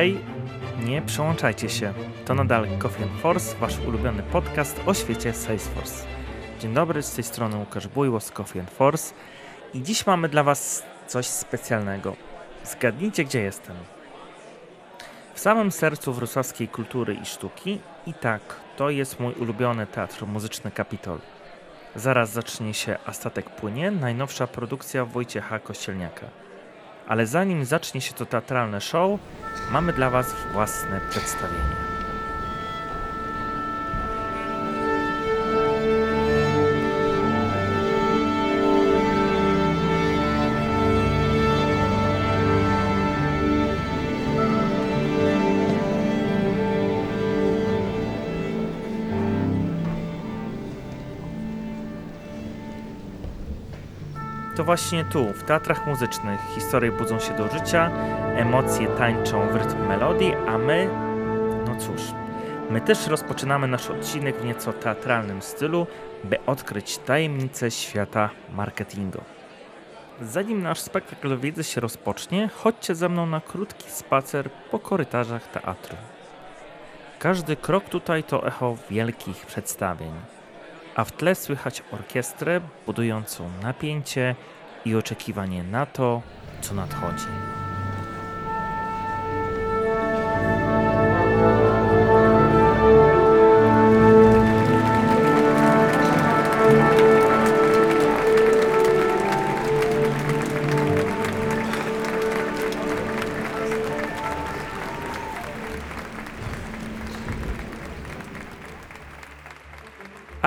Hej, nie przełączajcie się. To nadal Coffee Force, wasz ulubiony podcast o świecie Salesforce. Dzień dobry, z tej strony Łukasz Bujło z Coffee Force i dziś mamy dla was coś specjalnego. Zgadnijcie, gdzie jestem. W samym sercu wrocławskiej kultury i sztuki i tak, to jest mój ulubiony teatr muzyczny Kapitol. Zaraz zacznie się A statek płynie, najnowsza produkcja Wojciecha Kościelniaka. Ale zanim zacznie się to teatralne show, mamy dla Was własne przedstawienie. To właśnie tu, w teatrach muzycznych, historie budzą się do życia, emocje tańczą w rytm melodii, a my, no cóż, my też rozpoczynamy nasz odcinek w nieco teatralnym stylu, by odkryć tajemnice świata marketingu. Zanim nasz spektakl wiedzy się rozpocznie, chodźcie ze mną na krótki spacer po korytarzach teatru. Każdy krok tutaj to echo wielkich przedstawień a w tle słychać orkiestrę budującą napięcie i oczekiwanie na to, co nadchodzi.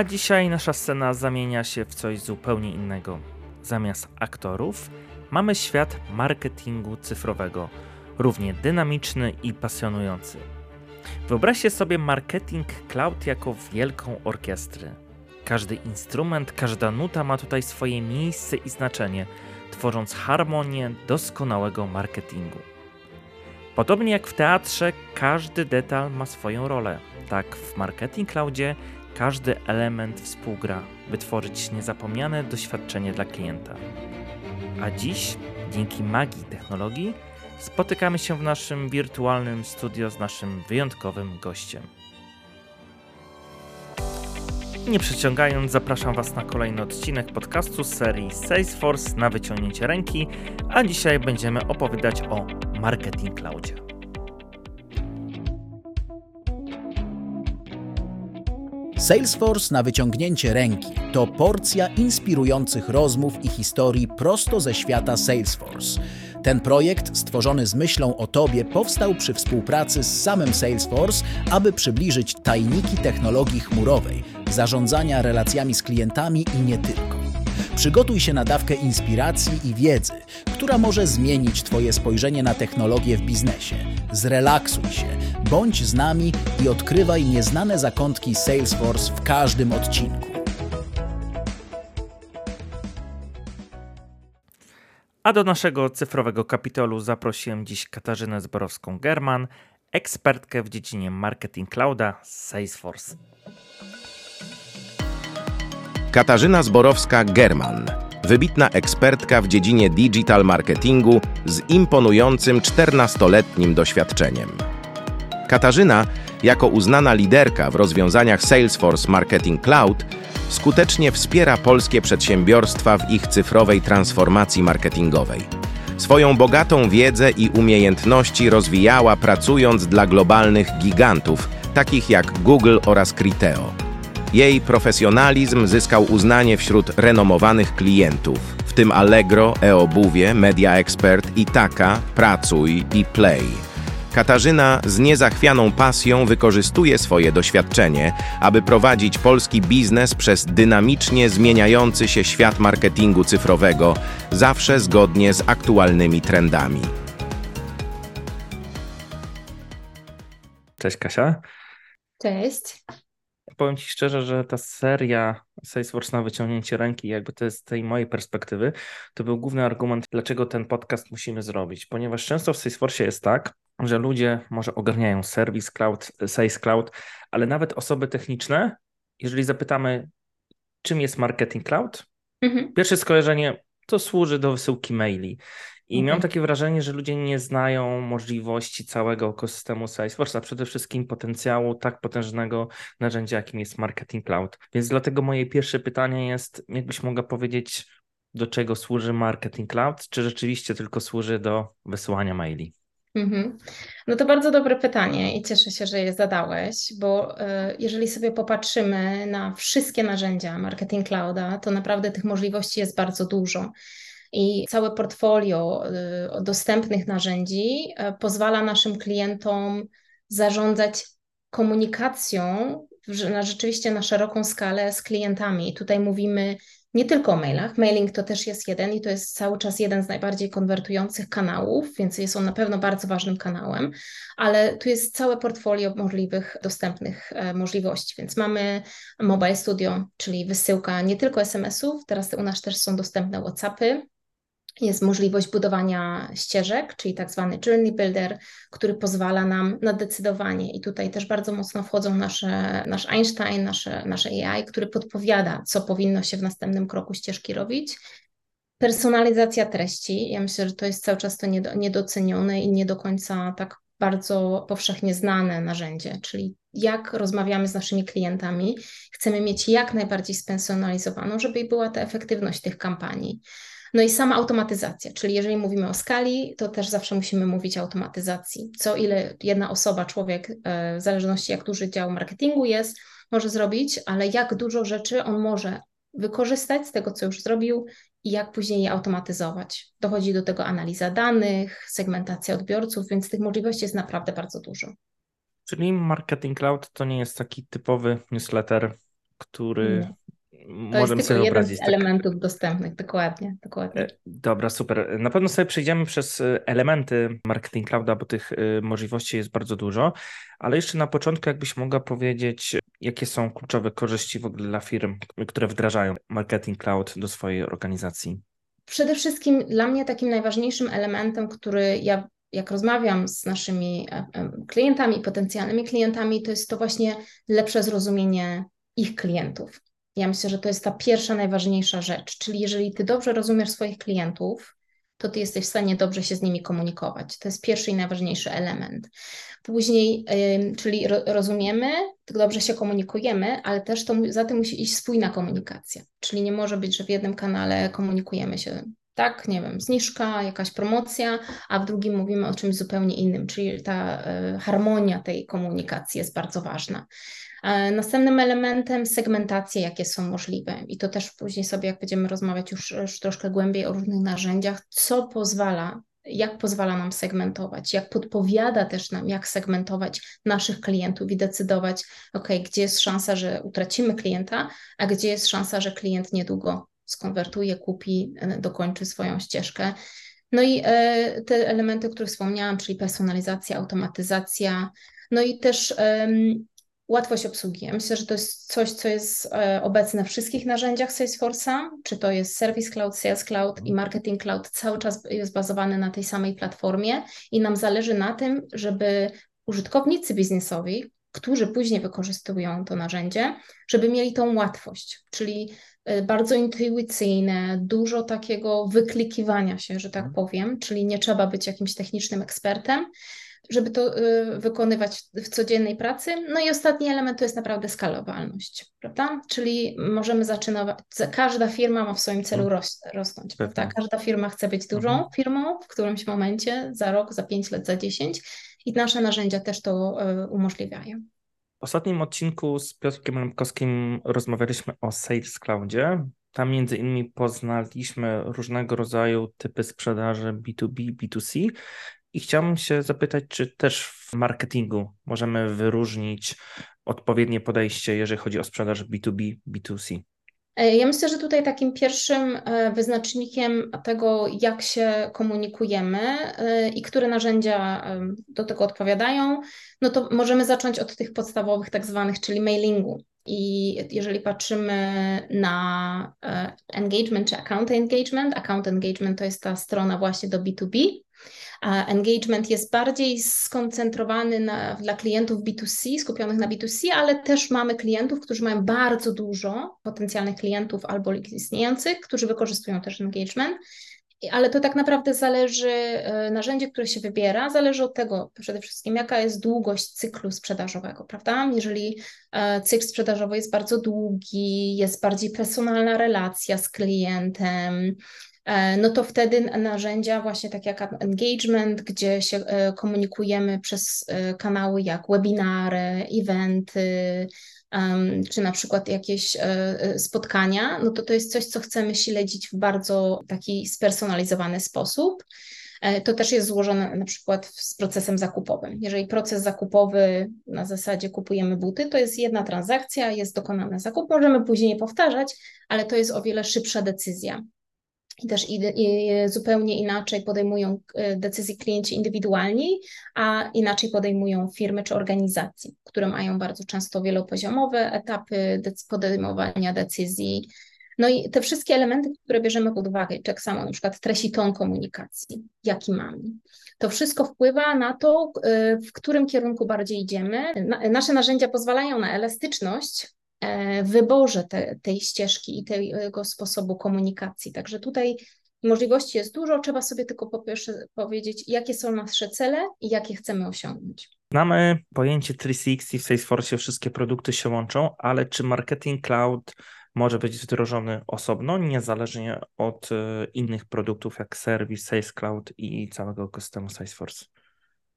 A dzisiaj nasza scena zamienia się w coś zupełnie innego. Zamiast aktorów mamy świat marketingu cyfrowego, równie dynamiczny i pasjonujący. Wyobraźcie sobie marketing cloud jako wielką orkiestrę. Każdy instrument, każda nuta ma tutaj swoje miejsce i znaczenie, tworząc harmonię doskonałego marketingu. Podobnie jak w teatrze, każdy detal ma swoją rolę. Tak w Marketing Cloudzie każdy element współgra, by tworzyć niezapomniane doświadczenie dla klienta. A dziś, dzięki magii technologii, spotykamy się w naszym wirtualnym studio z naszym wyjątkowym gościem. Nie przeciągając, zapraszam Was na kolejny odcinek podcastu serii Salesforce na wyciągnięcie ręki, a dzisiaj będziemy opowiadać o Marketing Cloudzie. Salesforce na wyciągnięcie ręki to porcja inspirujących rozmów i historii prosto ze świata Salesforce. Ten projekt, stworzony z myślą o Tobie, powstał przy współpracy z samym Salesforce, aby przybliżyć tajniki technologii chmurowej, zarządzania relacjami z klientami i nie tylko. Przygotuj się na dawkę inspiracji i wiedzy, która może zmienić Twoje spojrzenie na technologię w biznesie. Zrelaksuj się, bądź z nami i odkrywaj nieznane zakątki Salesforce w każdym odcinku. A do naszego cyfrowego kapitolu zaprosiłem dziś Katarzynę Zborowską-German, ekspertkę w dziedzinie marketing clouda z Salesforce. Katarzyna Zborowska-German, wybitna ekspertka w dziedzinie digital marketingu z imponującym 14-letnim doświadczeniem. Katarzyna, jako uznana liderka w rozwiązaniach Salesforce Marketing Cloud, skutecznie wspiera polskie przedsiębiorstwa w ich cyfrowej transformacji marketingowej. Swoją bogatą wiedzę i umiejętności rozwijała pracując dla globalnych gigantów, takich jak Google oraz Criteo. Jej profesjonalizm zyskał uznanie wśród renomowanych klientów, w tym Allegro, eObuwie, Media Expert, Itaka, Pracuj i Play. Katarzyna z niezachwianą pasją wykorzystuje swoje doświadczenie, aby prowadzić polski biznes przez dynamicznie zmieniający się świat marketingu cyfrowego, zawsze zgodnie z aktualnymi trendami. Cześć Kasia. Cześć. Powiem Ci szczerze, że ta seria Salesforce na wyciągnięcie ręki, jakby to jest z tej mojej perspektywy, to był główny argument, dlaczego ten podcast musimy zrobić. Ponieważ często w Salesforce jest tak, że ludzie może ogarniają serwis cloud, Sales Cloud, ale nawet osoby techniczne, jeżeli zapytamy, czym jest marketing cloud, mhm. pierwsze skojarzenie to służy do wysyłki maili. I mhm. miałem takie wrażenie, że ludzie nie znają możliwości całego ekosystemu Salesforce, a przede wszystkim potencjału tak potężnego narzędzia, jakim jest Marketing Cloud. Więc dlatego moje pierwsze pytanie jest, jakbyś mogła powiedzieć, do czego służy Marketing Cloud? Czy rzeczywiście tylko służy do wysyłania maili? Mhm. No to bardzo dobre pytanie i cieszę się, że je zadałeś, bo y, jeżeli sobie popatrzymy na wszystkie narzędzia Marketing Clouda, to naprawdę tych możliwości jest bardzo dużo. I całe portfolio y, dostępnych narzędzi y, pozwala naszym klientom zarządzać komunikacją na rzeczywiście na szeroką skalę z klientami. Tutaj mówimy nie tylko o mailach. Mailing to też jest jeden i to jest cały czas jeden z najbardziej konwertujących kanałów, więc jest on na pewno bardzo ważnym kanałem, ale tu jest całe portfolio możliwych, dostępnych e, możliwości. Więc mamy Mobile Studio, czyli wysyłka nie tylko SMS-ów, teraz u nas też są dostępne WhatsAppy, jest możliwość budowania ścieżek, czyli tak zwany Journey Builder, który pozwala nam na decydowanie. I tutaj też bardzo mocno wchodzą nasze, nasz Einstein, nasze, nasze AI, który podpowiada, co powinno się w następnym kroku ścieżki robić. Personalizacja treści. Ja myślę, że to jest cały czas to niedocenione i nie do końca tak bardzo powszechnie znane narzędzie, czyli jak rozmawiamy z naszymi klientami, chcemy mieć jak najbardziej spersonalizowaną, żeby była ta efektywność tych kampanii. No i sama automatyzacja, czyli jeżeli mówimy o skali, to też zawsze musimy mówić o automatyzacji. Co ile jedna osoba, człowiek, e, w zależności jak duży dział marketingu jest, może zrobić, ale jak dużo rzeczy on może wykorzystać z tego, co już zrobił i jak później je automatyzować. Dochodzi do tego analiza danych, segmentacja odbiorców, więc tych możliwości jest naprawdę bardzo dużo. Czyli Marketing Cloud to nie jest taki typowy newsletter, który nie. To Możemy jest tylko jeden z tak. elementów dostępnych, dokładnie, dokładnie. E, dobra, super. Na pewno sobie przejdziemy przez e, elementy Marketing Clouda, bo tych e, możliwości jest bardzo dużo, ale jeszcze na początku jakbyś mogła powiedzieć, jakie są kluczowe korzyści w ogóle dla firm, które wdrażają Marketing Cloud do swojej organizacji? Przede wszystkim dla mnie takim najważniejszym elementem, który ja jak rozmawiam z naszymi klientami, potencjalnymi klientami, to jest to właśnie lepsze zrozumienie ich klientów. Ja myślę, że to jest ta pierwsza, najważniejsza rzecz. Czyli jeżeli ty dobrze rozumiesz swoich klientów, to ty jesteś w stanie dobrze się z nimi komunikować. To jest pierwszy i najważniejszy element. Później, yy, czyli ro, rozumiemy, dobrze się komunikujemy, ale też to, za tym musi iść spójna komunikacja. Czyli nie może być, że w jednym kanale komunikujemy się tak, nie wiem, zniżka, jakaś promocja, a w drugim mówimy o czymś zupełnie innym, czyli ta y, harmonia tej komunikacji jest bardzo ważna. E, następnym elementem segmentacja, jakie są możliwe. I to też później sobie, jak będziemy rozmawiać już, już troszkę głębiej o różnych narzędziach, co pozwala jak pozwala nam segmentować, jak podpowiada też nam, jak segmentować naszych klientów i decydować, ok, gdzie jest szansa, że utracimy klienta, a gdzie jest szansa, że klient niedługo skonwertuje, kupi, e, dokończy swoją ścieżkę. No i e, te elementy, o których wspomniałam, czyli personalizacja, automatyzacja, no i też Łatwość obsługi. Ja myślę, że to jest coś, co jest e, obecne w wszystkich narzędziach Salesforce'a, czy to jest Service Cloud, Sales Cloud i Marketing Cloud, cały czas jest bazowany na tej samej platformie i nam zależy na tym, żeby użytkownicy biznesowi, którzy później wykorzystują to narzędzie, żeby mieli tą łatwość, czyli e, bardzo intuicyjne, dużo takiego wyklikiwania się, że tak mhm. powiem, czyli nie trzeba być jakimś technicznym ekspertem, żeby to y, wykonywać w codziennej pracy. No i ostatni element to jest naprawdę skalowalność, prawda? Czyli możemy zaczynać, każda firma ma w swoim celu mhm. ros, rosnąć, prawda? Każda firma chce być dużą mhm. firmą w którymś momencie, za rok, za pięć lat, za dziesięć i nasze narzędzia też to y, umożliwiają. W ostatnim odcinku z Piotrkiem Lemkowskim rozmawialiśmy o Sales Cloudzie. Tam między innymi poznaliśmy różnego rodzaju typy sprzedaży B2B, B2C. I chciałbym się zapytać, czy też w marketingu możemy wyróżnić odpowiednie podejście, jeżeli chodzi o sprzedaż B2B, B2C? E, ja myślę, że tutaj takim pierwszym e, wyznacznikiem tego, jak się komunikujemy e, i które narzędzia do tego odpowiadają, no to możemy zacząć od tych podstawowych, tak zwanych, czyli mailingu. I jeżeli patrzymy na engagement czy account engagement, account engagement to jest ta strona właśnie do B2B, engagement jest bardziej skoncentrowany na, dla klientów B2C, skupionych na B2C, ale też mamy klientów, którzy mają bardzo dużo potencjalnych klientów albo istniejących, którzy wykorzystują też engagement. ale to tak naprawdę zależy, e, narzędzie, które się wybiera, zależy od tego przede wszystkim, jaka jest długość cyklu sprzedażowego, prawda? Jeżeli e, cykl sprzedażowy jest bardzo długi, jest bardziej personalna relacja z klientem, no to wtedy narzędzia właśnie tak jak engagement, gdzie się komunikujemy przez kanały jak webinary, eventy, czy na przykład jakieś e, e, spotkania, no to to jest coś, co chcemy śledzić w bardzo taki spersonalizowany sposób. E, to też jest złożone na przykład z procesem zakupowym. Jeżeli proces zakupowy na zasadzie kupujemy buty, to jest jedna transakcja, jest dokonany zakup, możemy później powtarzać, ale to jest o wiele szybsza decyzja i też zupełnie inaczej podejmują e, decyzje klienci indywidualni, a inaczej podejmują firmy czy organizacje, które mają bardzo często wielopoziomowe etapy podejmowania decyzji. No i te wszystkie elementy, które bierzemy pod uwagę, tak samo na przykład treść i ton komunikacji, jaki mamy. To wszystko wpływa na to, e, w którym kierunku bardziej idziemy. Nasze narzędzia pozwalają na elastyczność, wyborze te, tej ścieżki i tego sposobu komunikacji. Także tutaj możliwości jest dużo, trzeba sobie tylko po pierwsze powiedzieć, jakie są nasze cele i jakie chcemy osiągnąć. Znamy pojęcie 360 w Salesforce, wszystkie produkty się łączą, ale czy Marketing Cloud może być wdrożony osobno, niezależnie od e, innych produktów jak Service, Sales Cloud i całego ekosystemu Salesforce?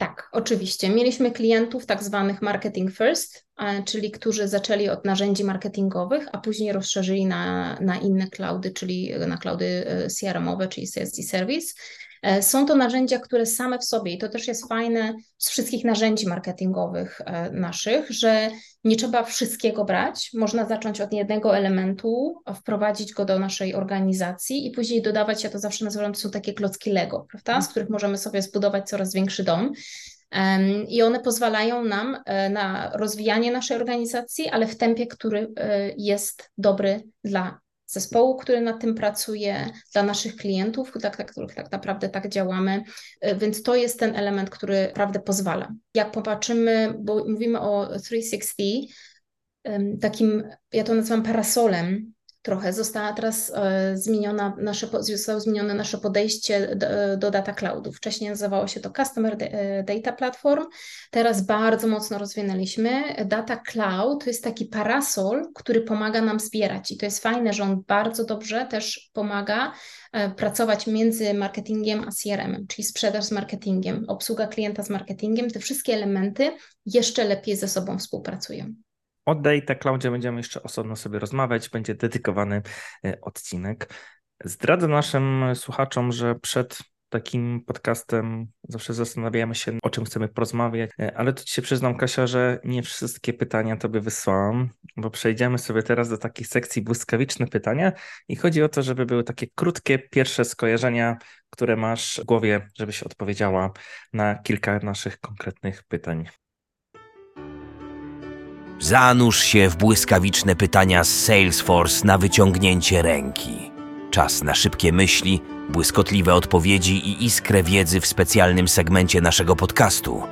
Tak, oczywiście. Mieliśmy klientów tak zwanych marketing first, czyli którzy zaczęli od narzędzi marketingowych, a później rozszerzyli na, na inne cloudy, czyli na cloudy e, CRM-owe, czyli i Service. E, są to narzędzia, które same w sobie, i to też jest fajne z wszystkich narzędzi marketingowych e, naszych, że nie trzeba wszystkiego brać. Można zacząć od jednego elementu, wprowadzić go do naszej organizacji i później dodawać, ja to zawsze nazywam, to są takie klocki Lego, prawda? z których możemy sobie zbudować coraz większy dom. I one pozwalają nam e, na rozwijanie naszej organizacji, ale w tempie, który jest dobry dla zespołu, który nad tym pracuje, dla naszych klientów, dla tak, których tak naprawdę tak działamy. E, więc to jest ten element, który naprawdę pozwala. Jak popatrzymy, bo mówimy o 360, takim, ja to nazywam parasolem, trochę. Została teraz e, zmieniona nasze, zostało zmienione nasze podejście do, do, data cloudu. Wcześniej nazywało się to Customer e, Data Platform, teraz bardzo mocno rozwinęliśmy. Data Cloud to jest taki parasol, który pomaga nam zbierać i to jest fajne, że on bardzo dobrze też pomaga e, pracować między marketingiem a CRM-em, czyli sprzedaż z marketingiem, obsługa klienta z marketingiem, te wszystkie elementy jeszcze lepiej ze sobą współpracują. O Data Cloudzie będziemy jeszcze osobno sobie rozmawiać, będzie dedykowany e, odcinek. Zdradzę naszym słuchaczom, że przed takim podcastem zawsze zastanawiamy się, o czym chcemy porozmawiać, e, ale tu ci się przyznam, Kasia, że nie wszystkie pytania tobie wysłałam, bo przejdziemy sobie teraz do takiej sekcji błyskawiczne pytania i chodzi o to, żeby były takie krótkie, pierwsze skojarzenia, które masz w głowie, żebyś odpowiedziała na kilka naszych konkretnych pytań. Zanurz się w błyskawiczne pytania z Salesforce na wyciągnięcie ręki. Czas na szybkie myśli, błyskotliwe odpowiedzi i iskrę wiedzy w specjalnym segmencie naszego podcastu.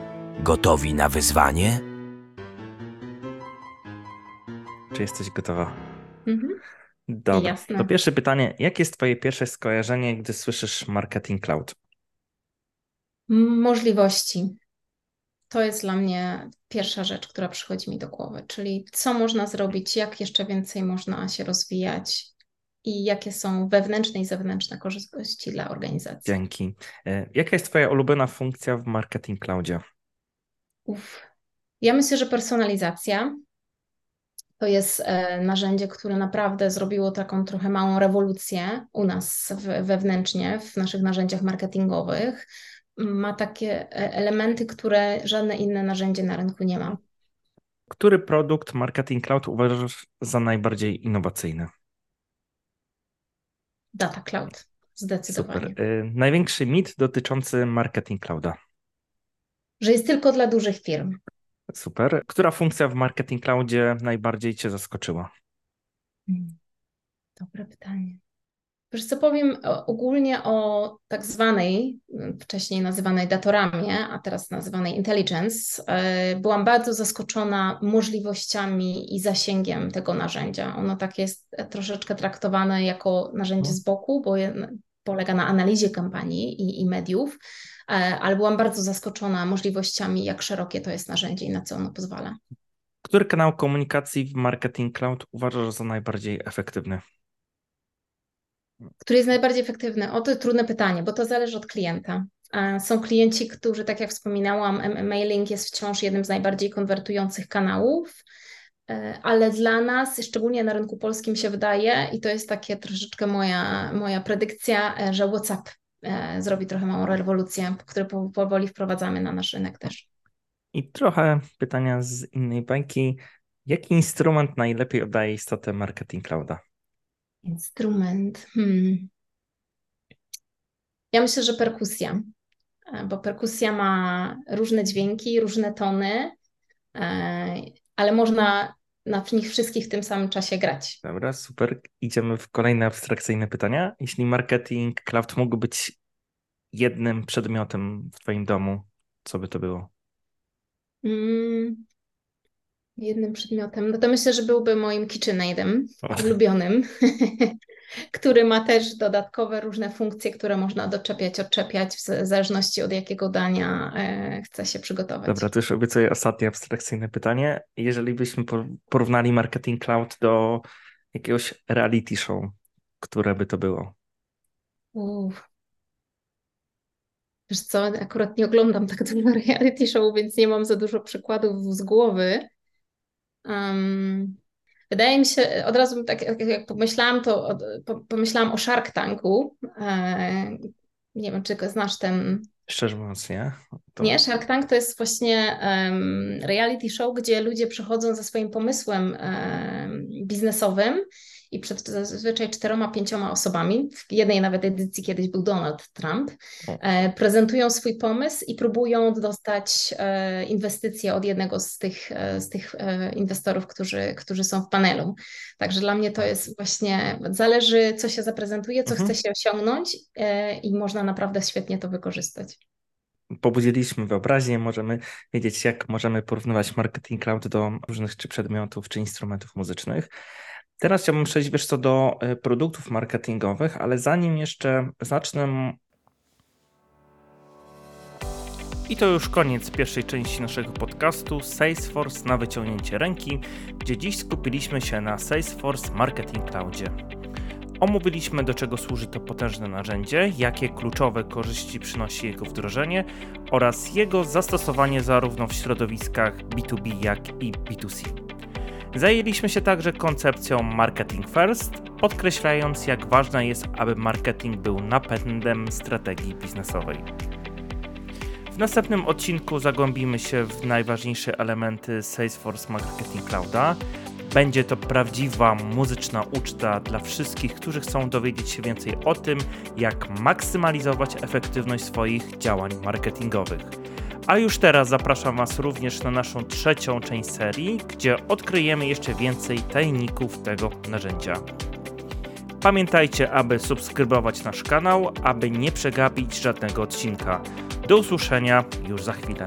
Gotowi na wyzwanie? Czy jesteś gotowa? Mhm. Dobra. Jasne. To pierwsze pytanie. Jakie jest Twoje pierwsze skojarzenie, gdy słyszysz marketing cloud? Możliwości. To jest dla mnie pierwsza rzecz, która przychodzi mi do głowy, czyli co można zrobić, jak jeszcze więcej można się rozwijać i jakie są wewnętrzne i zewnętrzne korzyści dla organizacji. Dzięki. E, jaka jest Twoja ulubiona funkcja w Marketing Cloudzie? Uf. Ja myślę, że personalizacja to jest e, narzędzie, które naprawdę zrobiło taką trochę małą rewolucję u nas wewnętrznie w naszych narzędziach marketingowych ma takie e, elementy, które żadne inne narzędzie na rynku nie ma. Który produkt Marketing Cloud uważasz za najbardziej innowacyjny? Data Cloud, zdecydowanie. Super. Y, największy mit dotyczący Marketing Clouda? Że jest tylko dla dużych firm. Super. Która funkcja w Marketing Cloudzie najbardziej Cię zaskoczyła? Hmm. Dobre pytanie. Wiesz co powiem ogólnie o tak zwanej, wcześniej nazywanej datorami, a teraz nazywanej intelligence. E, byłam bardzo zaskoczona możliwościami i zasięgiem tego narzędzia. Ono tak jest troszeczkę traktowane jako narzędzie z boku, bo polega na analizie kampanii i, i mediów, ale byłam bardzo zaskoczona możliwościami, jak szerokie to jest narzędzie i na co ono pozwala. Który kanał komunikacji w Marketing Cloud uważasz za najbardziej efektywny? Który jest najbardziej efektywny? O, to trudne pytanie, bo to zależy od klienta. Są klienci, którzy, tak jak wspominałam, mailing jest wciąż jednym z najbardziej konwertujących kanałów, e, ale dla nas, szczególnie na rynku polskim, się wydaje, i to jest takie troszeczkę moja, moja predykcja, e, że WhatsApp e, zrobi trochę małą rewolucję, którą powoli wprowadzamy na nasz rynek też. I trochę pytania z innej bajki. Jaki instrument najlepiej oddaje istotę marketing clouda? Instrument. Hmm. Ja myślę, że perkusja, e, bo perkusja ma różne dźwięki, różne tony, e, ale można na nich wszystkich w tym samym czasie grać. Dobra, super. Idziemy w kolejne abstrakcyjne pytania. Jeśli marketing cloud mógł być jednym przedmiotem w Twoim domu, co by to było? Mm, jednym przedmiotem, no to myślę, że byłby moim KitchenAidem, ulubionym, który ma też dodatkowe różne funkcje, które można doczepiać, odczepiać w zależności od jakiego dania e, chce się przygotować. Dobra, to już obiecuję ostatnie abstrakcyjne pytanie. Jeżeli byśmy porównali Marketing Cloud do jakiegoś reality show, które by to było? Wiesz co, akurat nie oglądam tak dużo reality show, więc nie mam za dużo przykładów z głowy. Um, wydaje mi się, od razu tak jak pomyślałam, to pomyślałam o Shark Tanku. E, nie wiem, czy znasz ten. Szczerze mówiąc, nie. To... Nie, Shark Tank to jest właśnie um, reality show, gdzie ludzie przychodzą ze swoim pomysłem um, biznesowym i przed zazwyczaj czteroma, pięcioma osobami, w jednej nawet edycji kiedyś był Donald Trump, e, prezentują swój pomysł i próbują dostać e, inwestycje od jednego z tych, e, z tych inwestorów, którzy, którzy są w panelu. Także dla mnie to jest właśnie, zależy co się zaprezentuje, co mhm. chce się osiągnąć i można naprawdę świetnie to wykorzystać pobudziliśmy wyobraźnię, możemy wiedzieć, jak możemy porównywać marketing cloud do różnych czy przedmiotów, czy instrumentów muzycznych. Teraz chciałbym przejść wiesz co do e, produktów marketingowych, ale zanim jeszcze zacznę. I to już koniec pierwszej części naszego podcastu Salesforce na wyciągnięcie ręki, gdzie dziś skupiliśmy się na Salesforce Marketing Cloudzie. Omówiliśmy, do czego służy to potężne narzędzie, jakie kluczowe korzyści przynosi jego wdrożenie oraz jego zastosowanie zarówno w środowiskach B2B, jak i B2C. Zajęliśmy się także koncepcją marketing first, podkreślając jak ważne jest, aby marketing był napędem strategii biznesowej. W następnym odcinku zagłębimy się w najważniejsze elementy Salesforce Marketing Clouda. Będzie to prawdziwa muzyczna uczta dla wszystkich, którzy chcą dowiedzieć się więcej o tym, jak maksymalizować efektywność swoich działań marketingowych. A już teraz zapraszam Was również na naszą trzecią część serii, gdzie odkryjemy jeszcze więcej tajników tego narzędzia. Pamiętajcie, aby subskrybować nasz kanał, aby nie przegapić żadnego odcinka. Do usłyszenia już za chwilę.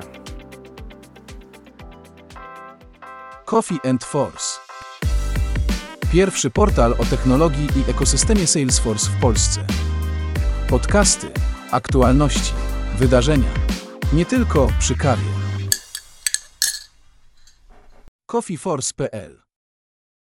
Coffee and Force. Pierwszy portal o technologii i ekosystemie Salesforce w Polsce. Podcasty, aktualności, wydarzenia nie tylko przy kawie. coffeeforce.pl